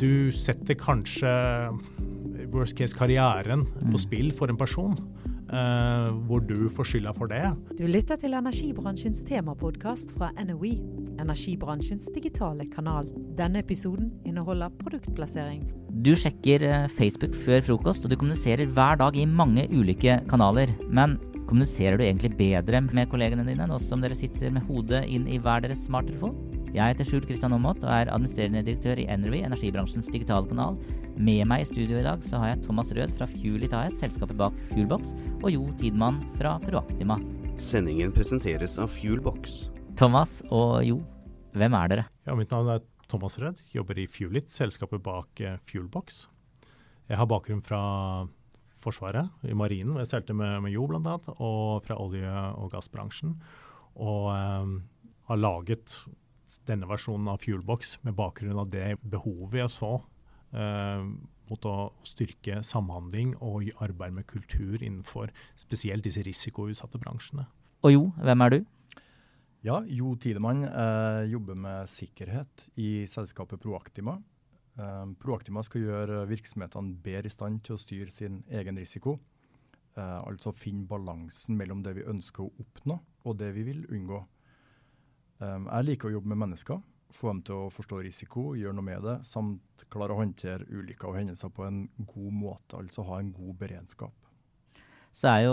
du setter kanskje worst case karrieren på spill for en person. Uh, hvor du får skylda for det. Du lytter til energibransjens temapodkast fra NOE, energibransjens digitale kanal. Denne episoden inneholder produktplassering. Du sjekker eh, Facebook før frokost, og du kommuniserer hver dag i mange ulike kanaler. Men kommuniserer du egentlig bedre med kollegene dine nå som dere sitter med hodet inn i hver deres smarttelefon? Jeg heter Sjul Kristian Aamodt og er administrerende direktør i Energy, energibransjens digitale kanal. Med meg i studio i dag så har jeg Thomas Rød fra Fuelit AS, selskapet bak Fuelbox, og Jo Tidmann fra Proactima. Sendingen presenteres av Fuelbox. Thomas og Jo, hvem er dere? Ja, mitt navn er Thomas Rød, jobber i Fuelit, selskapet bak eh, Fuelbox. Jeg har bakgrunn fra Forsvaret, i marinen, hvor jeg seilte med, med Jo bl.a., og fra olje- og gassbransjen. Og eh, har laget denne versjonen av Fuelbox med bakgrunn av det behovet jeg så eh, mot å styrke samhandling og arbeid med kultur innenfor spesielt disse risikoutsatte bransjene. Og Jo, hvem er du? Ja, Jo Tidemann eh, jobber med sikkerhet i selskapet Proactima. Eh, Proactima skal gjøre virksomhetene bedre i stand til å styre sin egen risiko. Eh, altså finne balansen mellom det vi ønsker å oppnå og det vi vil unngå. Eh, jeg liker å jobbe med mennesker, få dem til å forstå risiko, gjøre noe med det, samt klare å håndtere ulykker og hendelser på en god måte, altså ha en god beredskap. så er jo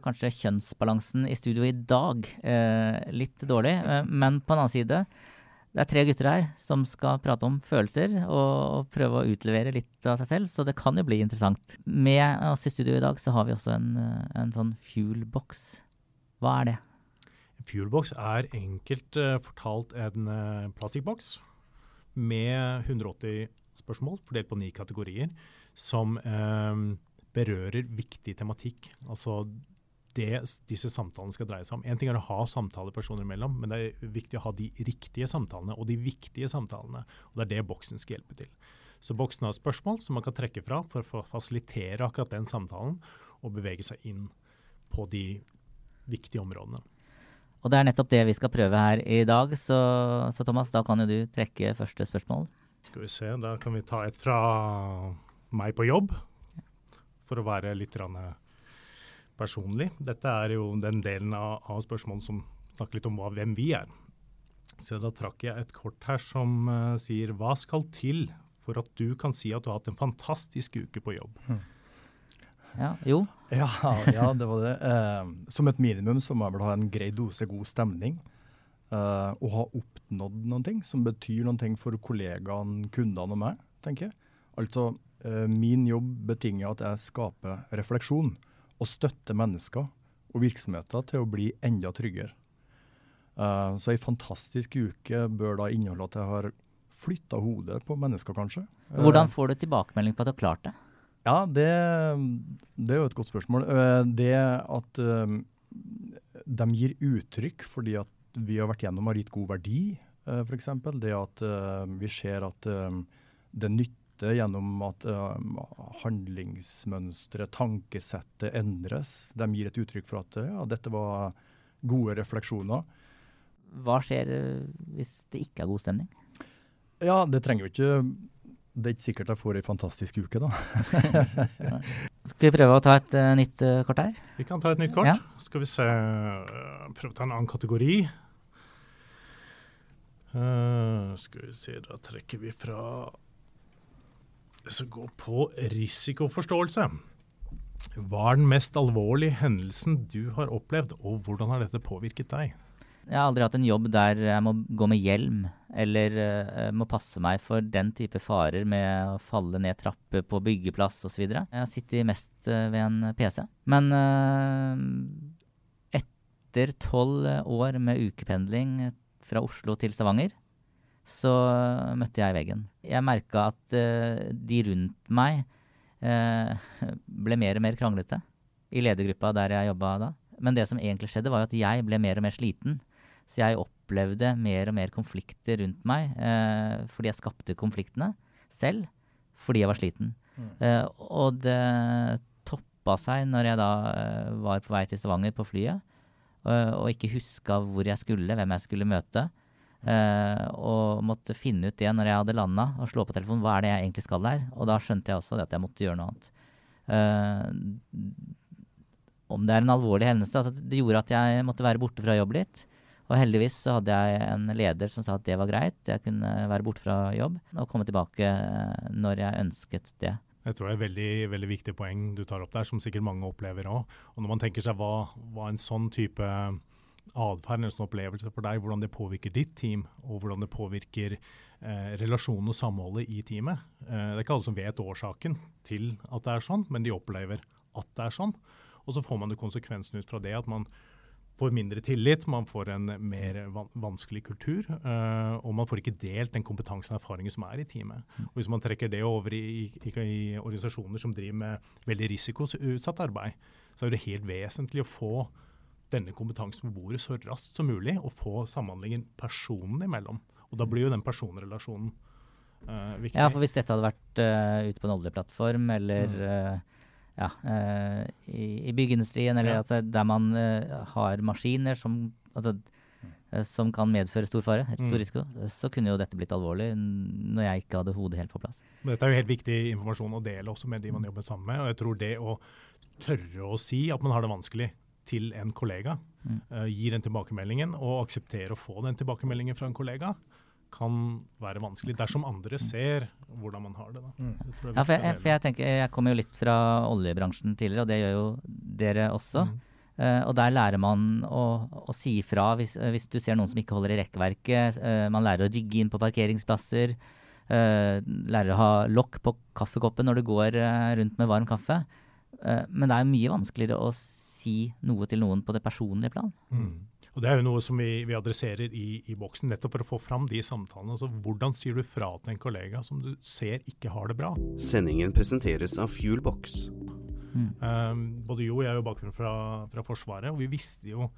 kanskje kjønnsbalansen i studio i dag eh, litt dårlig. Eh, men på den annen side, det er tre gutter her som skal prate om følelser og prøve å utlevere litt av seg selv, så det kan jo bli interessant. Med oss i studio i dag så har vi også en, eh, en sånn fuel box. Hva er det? Fuelbox er enkelt eh, fortalt en uh, plastikkboks med 180 spørsmål fordelt på ni kategorier, som eh, berører viktig tematikk. Altså det disse samtalene skal dreie seg om. En ting er å ha samtaler personer imellom, men det er viktig å ha de riktige samtalene og de viktige samtalene. og Det er det boksen skal hjelpe til. Så boksen har spørsmål som man kan trekke fra for å fasilitere akkurat den samtalen, og bevege seg inn på de viktige områdene. Og det er nettopp det vi skal prøve her i dag, så, så Thomas, da kan jo du trekke første spørsmål. Skal vi se, da kan vi ta et fra meg på jobb, for å være litt eh, personlig. Dette er jo den delen av, av spørsmålet som snakker litt om hva, hvem vi er. Så da trakk jeg et kort her som uh, sier hva skal til for at du kan si at du har hatt en fantastisk uke på jobb? Ja, jo. Ja, ja, det var det. Eh, som et minimum så må jeg vel ha en grei dose god stemning. Eh, og ha oppnådd noen ting som betyr noen ting for kollegaene, kundene og meg, tenker jeg. Altså, eh, min jobb betinger at jeg skaper refleksjon og støtter mennesker og virksomheter til å bli enda tryggere. Eh, så ei fantastisk uke bør da inneholde at jeg har flytta hodet på mennesker, kanskje. Eh, Hvordan får du tilbakemelding på at du har klart det? Ja, det, det er jo et godt spørsmål. Eh, Det at eh, de gir uttrykk fordi at vi har vært gjennom har gitt god verdi, uh, f.eks. Det at eh, vi ser at eh, det nytter gjennom at handlingsmønsteret, tankesettet, endres. De gir et uttrykk for at ja, dette var gode refleksjoner. Hva skjer eh, hvis det ikke er god stemning? Ja, det trenger jo ikke Det er ikke sikkert jeg får ei fantastisk uke, da. Skal vi prøve å ta et uh, nytt uh, kort her? Vi kan ta et nytt kort. Ja. Skal vi se øh, Prøve å ta en annen kategori. Uh, skal vi se, da trekker vi fra det som går på risikoforståelse. Hva er den mest alvorlige hendelsen du har opplevd, og hvordan har dette påvirket deg? Jeg har aldri hatt en jobb der jeg må gå med hjelm, eller uh, må passe meg for den type farer med å falle ned trapper på byggeplass osv. Jeg sitter mest uh, ved en PC. Men uh, etter tolv år med ukependling fra Oslo til Stavanger, så møtte jeg veggen. Jeg merka at de rundt meg ble mer og mer kranglete i ledergruppa der jeg jobba da. Men det som egentlig skjedde, var at jeg ble mer og mer sliten. Så jeg opplevde mer og mer konflikter rundt meg eh, fordi jeg skapte konfliktene selv fordi jeg var sliten. Eh, og det toppa seg når jeg da eh, var på vei til Stavanger på flyet eh, og ikke huska hvor jeg skulle, hvem jeg skulle møte. Eh, og måtte finne ut det når jeg hadde landa, og slå på telefonen hva er det jeg egentlig skal der. Og da skjønte jeg også at jeg måtte gjøre noe annet. Eh, om det er en alvorlig hendelse altså Det gjorde at jeg måtte være borte fra jobb litt. Og heldigvis så hadde jeg en leder som sa at det var greit. Jeg kunne være borte fra jobb og komme tilbake eh, når jeg ønsket det. Jeg tror det er et veldig, veldig viktig poeng du tar opp der, som sikkert mange opplever òg. Og når man tenker seg hva, hva en sånn type atferd, en sånn opplevelse for deg, hvordan det påvirker ditt team, og hvordan det påvirker eh, relasjonen og samholdet i teamet. Eh, det er ikke alle som vet årsaken til at det er sånn, men de opplever at det er sånn. Og så får man det konsekvensen ut fra det at man får mindre tillit, man får en mer vanskelig kultur, uh, og man får ikke delt den kompetansen og erfaringen som er i teamet. Og Hvis man trekker det over i, i, i organisasjoner som driver med veldig risikoutsatt arbeid, så er det helt vesentlig å få denne kompetansen på bordet så raskt som mulig, og få samhandlingen personene imellom. Og Da blir jo den personrelasjonen uh, viktig. Ja, for hvis dette hadde vært uh, ute på en oljeplattform eller mm ja, uh, i, i, byggeindustrien, eller ja. altså, der man uh, har maskiner som, altså, uh, som kan medføre stor fare, et stor mm. risiko, så kunne jo dette blitt alvorlig når jeg ikke hadde hodet helt på plass. Men dette er jo helt viktig informasjon å dele også med de man jobber sammen med. og jeg tror det å tørre å si at man har det vanskelig til en kollega, mm. gir den tilbakemeldingen, og akseptere å få den tilbakemeldingen fra en kollega, kan være vanskelig dersom andre mm. ser hvordan man har det. Mm. det ja, for jeg, for jeg, tenker, jeg kommer jo litt fra oljebransjen tidligere, og det gjør jo dere også. Mm. Uh, og der lærer man å, å si fra hvis, uh, hvis, du ser noen som ikke holder i rekkverket. Uh, man lærer å jigge inn på parkeringsplasser. lærer å ha lokk på kaffekoppen når du går rundt med varm kaffe. men det er mye vanskeligere å si noe til noen på det personlige plan. Mm. Og Det er jo noe som vi, vi adresserer i, i, boksen, nettopp for å få fram de samtalene. Altså, hvordan sier du fra til en kollega som du ser ikke har det bra? Sendingen presenteres av Fuelbox. Mm. Um, både Jo og jeg har jo bakgrunn fra, fra, Forsvaret, og vi visste jo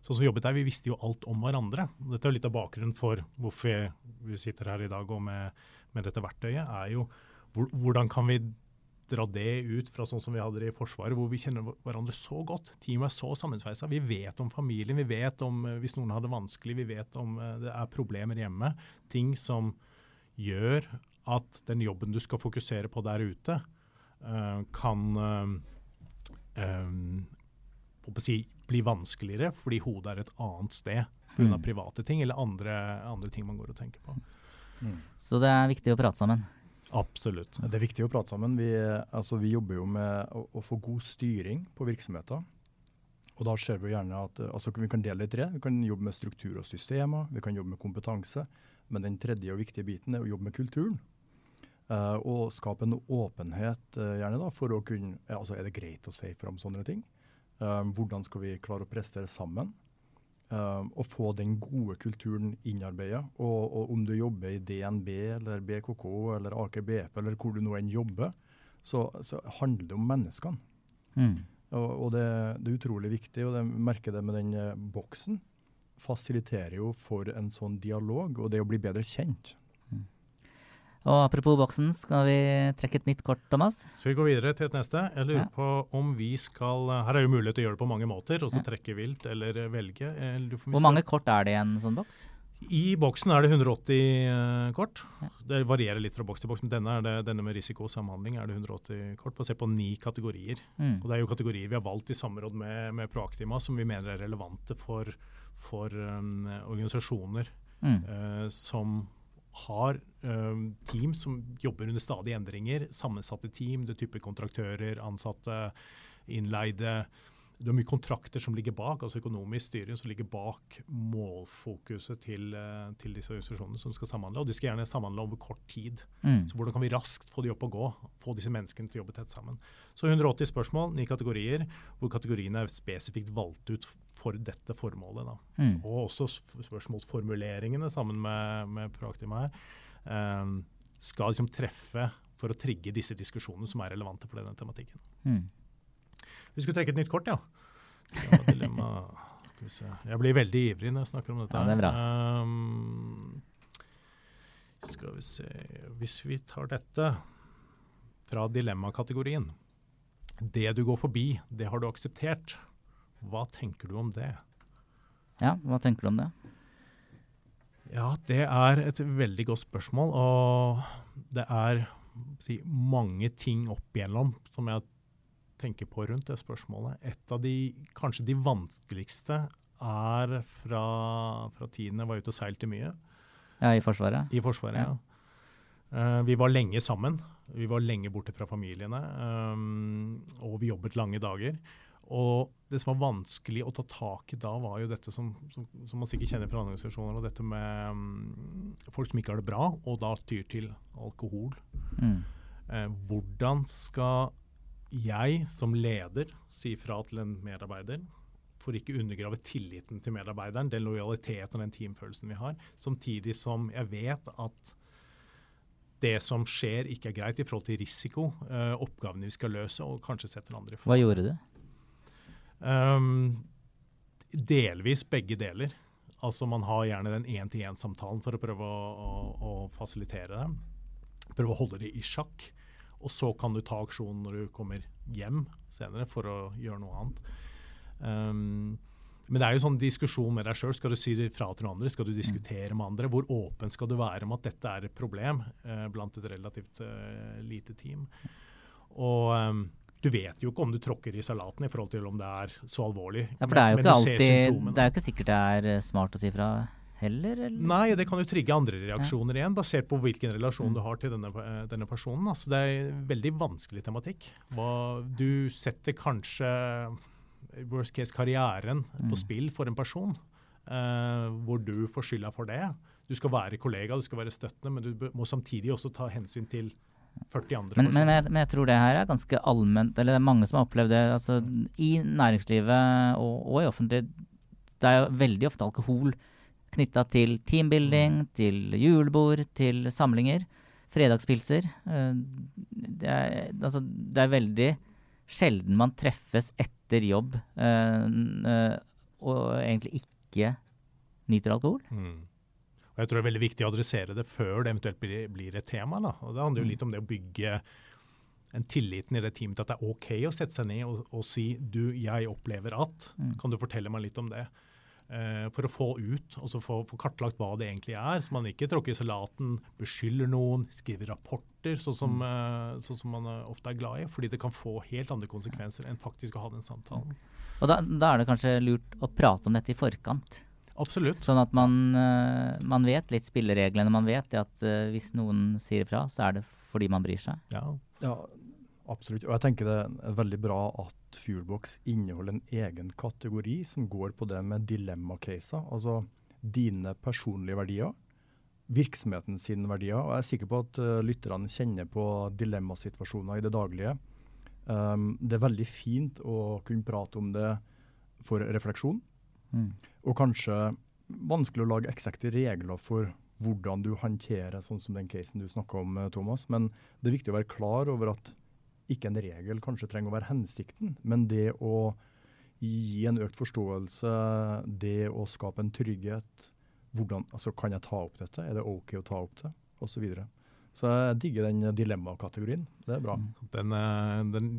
sånn som jobbet der, vi visste jo alt om hverandre. Dette er litt av bakgrunnen for hvorfor vi sitter her i dag og med, med dette verktøyet. er jo Hvordan kan vi dra det ut fra sånn som vi hadde det i Forsvaret, hvor vi kjenner hverandre så godt. Teamet er så sammensveisa. Vi vet om familien, vi vet om uh, hvis noen har det vanskelig, vi vet om uh, det er problemer hjemme. Ting som gjør at den jobben du skal fokusere på der ute, uh, kan si, bli vanskeligere fordi hodet er et annet sted pga. Mm. private ting eller andre, andre, ting man går og tenker på. Mm. Så det er viktig å prate sammen? Absolutt. Det er viktig å prate sammen. Vi, altså, vi jobber jo med å, å, få god styring på virksomheter. Og da ser vi gjerne at altså, Vi kan dele i tre. Vi kan jobbe med struktur og systemer, vi kan jobbe med kompetanse. Men den tredje og viktige biten er å jobbe med kulturen. Uh, og skape en åpenhet uh, gjerne da, for å kunne altså Er det greit å si fram sånne ting? Uh, hvordan skal vi klare å prestere sammen? Uh, å få den gode kulturen innarbeidet. Og, og, om du jobber i DNB eller BKK eller Aker BP eller hvor du nå enn jobber, så, så handler det om menneskene. Mm. Og, og det, det, er utrolig viktig, og jeg merker det med den uh, boksen. Fasiliterer jo for en sånn dialog og det å bli bedre kjent. Og apropos boksen, skal vi trekke et nytt kort, Thomas? Skal vi gå videre til et neste? Jeg lurer ja. på om vi skal Her er jo mulighet til å gjøre det på mange måter. Også ja. trekke vilt eller velge. Hvor mange kort er det i en sånn boks? I boksen er det 180 uh, kort. Ja. Det varierer litt fra boks til boks, men denne, det, denne, med risiko og samhandling er det 180 kort basert på ni kategorier. Mm. Og Det er jo kategorier vi har valgt i samråd med, med Proactima som vi mener er relevante for, for um, organisasjoner mm. uh, som har team som jobber under stadige endringer. Sammensatte team, det type kontraktører, ansatte, innleide. Det er mye kontrakter som ligger bak, altså økonomisk styring som ligger bak målfokuset til, uh, til, disse organisasjonene som skal samhandle. Og de skal gjerne samhandle over kort tid. Mm. Så hvordan kan vi raskt få de opp og gå? Få disse menneskene til å jobbe tett sammen. Så 180 spørsmål, ni kategorier, hvor kategoriene er spesifikt valgt ut for dette formålet. Mm. Og også spørsmålsformuleringene sammen med, med Proactima her um, skal liksom treffe for å trigge disse diskusjonene som er relevante for denne tematikken. Mm. Vi skulle trekke et nytt kort, ja. dilemma. Jeg blir veldig ivrig når jeg snakker om dette. Ja, det er bra. Um, skal vi se Hvis vi tar dette fra dilemmakategorien. Det du går forbi, det har du akseptert. Hva tenker du om det? Ja, hva tenker du om det? Ja, det er et veldig godt spørsmål. Og det er si, mange ting opp igjennom som jeg tenker på rundt det spørsmålet. Et av de kanskje de vanskeligste er fra, fra tiden jeg var ute og seilte mye. Ja, I Forsvaret? I Forsvaret, ja. Uh, vi var lenge sammen. Vi var lenge borte fra familiene. Um, og vi jobbet lange dager. Og det som var vanskelig å ta tak i da, var jo dette som, som, som man sikkert kjenner fra andre organisasjoner, og dette med um, folk som ikke har det bra, og da tyr til alkohol. Mm. Uh, hvordan skal jeg som leder si fra til en medarbeider for ikke undergrave tilliten til medarbeideren, den lojaliteten og den teamfølelsen vi har, samtidig som jeg vet at det som skjer, ikke er greit i forhold til risiko, uh, oppgavene vi skal løse, og kanskje sette den andre i forhold. Hva gjorde du? Um, delvis begge deler. Altså Man har gjerne den én-til-én-samtalen for å prøve å, å, å, fasilitere det. Prøve å holde det i sjakk. Og så kan du ta aksjonen når du kommer hjem senere for å gjøre noe annet. Um, men det er jo sånn diskusjon med deg sjøl. Skal du si det fra til noen andre? Skal du diskutere med andre? Hvor åpen skal du være om at dette er et problem eh, blant et relativt eh, lite team? Og um, du vet jo ikke om du tråkker i salaten i forhold til om det er så alvorlig. Ja, For det er jo ikke alltid, det er jo ikke sikkert det er eh, smart å si fra heller? Eller? Nei, det kan jo trigge andre reaksjoner ja. igjen, basert på hvilken relasjon mm. du har til denne, eh, denne personen. Altså, det er en veldig vanskelig tematikk. Hva, du setter kanskje worst case karrieren mm. på spill for en person, eh, hvor du får skylda for det. Du skal være kollega, du skal være støttende, men du må samtidig også ta hensyn til 40 andre men, men, jeg, men, jeg, tror det her er ganske allment, eller det er mange som har opplevd det. altså I næringslivet og, og i offentlig det er jo veldig ofte alkohol knytta til teambuilding, mm. til julebord, til samlinger. Fredagspilser. Eh, det er, altså, det er veldig sjelden man treffes etter jobb øh, øh, og egentlig ikke nyter alkohol. Mm. Jeg tror det er veldig viktig å adressere det før det eventuelt blir, blir et tema. Da. Og Det handler jo mm. litt om det å bygge en tilliten i det teamet til at det er OK å sette seg ned og, og si du, jeg opplever at. Mm. Kan du fortelle meg litt om det? Uh, for å få ut, og få, få, kartlagt hva det egentlig er. Så man ikke tråkker i salaten, beskylder noen, skriver rapporter, sånn som, uh, sånn som man uh, ofte er glad i. Fordi det kan få helt andre konsekvenser enn faktisk å ha den samtalen. Og da, da er det kanskje lurt å prate om dette i forkant? Absolutt. Sånn at man, uh, man vet litt spillereglene. Man vet at uh, hvis noen sier ifra, så er det fordi man bryr seg. Ja. ja. absolutt. Og jeg tenker det er veldig bra at Fuelbox inneholder en egen kategori som går på det med dilemma-caser. Altså dine personlige verdier, virksomheten sine verdier. Og jeg er sikker på at uh, lytterne kjenner på dilemmasituasjoner i det daglige. Um, det er veldig fint å kunne prate om det for refleksjon. Mm. Og kanskje vanskelig å lage eksakte regler for hvordan du håndterer sånn som den casen du snakker om, eh, Thomas. Men det er viktig å være klar over at ikke en regel kanskje trenger å være hensikten, men det å gi en økt forståelse, det å skape en trygghet. Hvordan, altså Kan jeg ta opp dette? Er det OK å ta opp det? Og så, videre. så jeg digger den dilemma-kategorien. Det er bra. Den, eh, den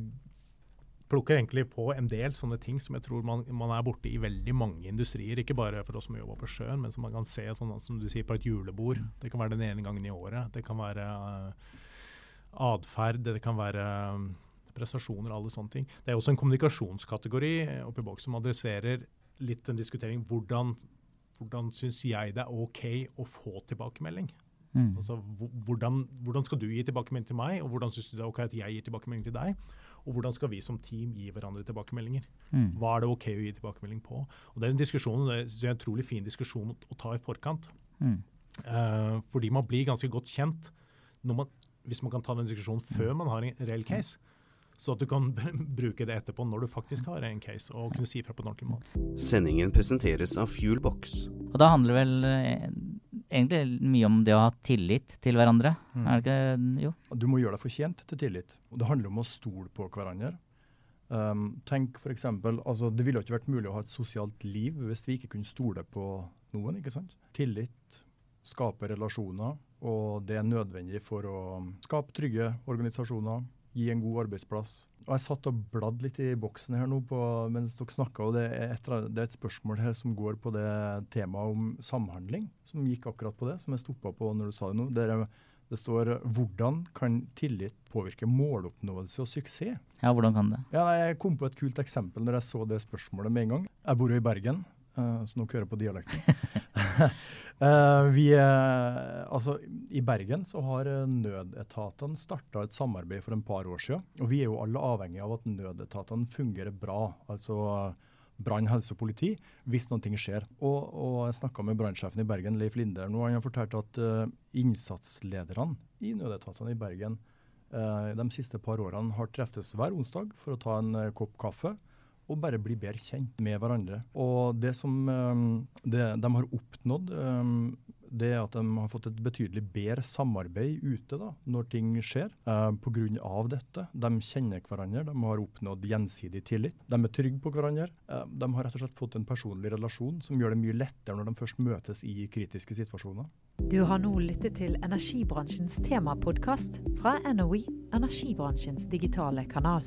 plukker egentlig på en del sånne ting som jeg tror man, man, er borte i veldig mange industrier. Ikke bare for oss som jobber på sjøen, men som man kan se sånn, som du sier, på et julebord. Det kan være den ene gangen i året. Det kan være uh, atferd, det kan være um, prestasjoner, alle sånne ting. Det er også en kommunikasjonskategori eh, oppi boks som adresserer litt en diskutering hvordan, hvordan syns jeg det er OK å få tilbakemelding? Mm. Altså, hvordan, hvordan, skal du gi tilbakemelding til meg, og hvordan syns du det er OK at jeg gir tilbakemelding til deg? Og hvordan skal vi som team gi hverandre tilbakemeldinger? Mm. Hva er det OK å gi tilbakemelding på? Og Det er en diskusjon, det er en utrolig fin diskusjon å, ta i forkant. Mm. Uh, fordi man blir ganske godt kjent man, hvis man kan ta den diskusjonen før man har en reell case. Så at du kan bruke det etterpå når du faktisk har en case, og kunne si fra på en ordentlig måte. Sendingen presenteres av Fuelbox. Og da handler vel eh, egentlig mye om det å ha tillit til hverandre. Mm. Er det ikke Jo. Du må gjøre deg fortjent til tillit. Og det handler om å stole på hverandre. Um, tenk for eksempel, altså Det ville ikke vært mulig å ha et sosialt liv hvis vi ikke kunne stole på noen. ikke sant? Tillit skaper relasjoner, og det er nødvendig for å skape trygge organisasjoner, gi en god arbeidsplass. og jeg satt og bladde litt i boksen her nå på, mens dere snakka, og det er, et, det er, et, spørsmål her som går på det temaet om samhandling, som gikk akkurat på det, som jeg stoppa på når du sa det nå. Det, det står 'Hvordan kan tillit påvirke måloppnåelse og suksess?' Ja, hvordan kan det? Ja, Jeg kom på et kult eksempel når jeg så det spørsmålet med en gang. Jeg bor jo i Bergen, uh, så nå hører jeg på dialekten. uh, vi, uh, altså, I Bergen så har nødetatene starta et samarbeid for en par år siden. Og vi er jo alle avhengig av at nødetatene fungerer bra. altså brann, helse og politi, hvis noe skjer. Og, og Jeg snakka med brannsjefen i Bergen, Leif Linder, nå. Han har fortalt at uh, innsatslederne i nødetatene i Bergen uh, de siste par årene har treftes hver onsdag for å ta en uh, kopp kaffe og bare bli bedre kjent med hverandre. Og det som um, det, de har oppnådd, um, det er at de har fått et betydelig bedre samarbeid ute da, når ting skjer. Uh, Pga. dette. De kjenner hverandre, de har oppnådd gjensidig tillit. De er trygge på hverandre. Uh, de har rett og slett fått en personlig relasjon som gjør det mye lettere når de først møtes i kritiske situasjoner. Du har nå lyttet til energibransjens temapodkast fra NOE, energibransjens digitale kanal.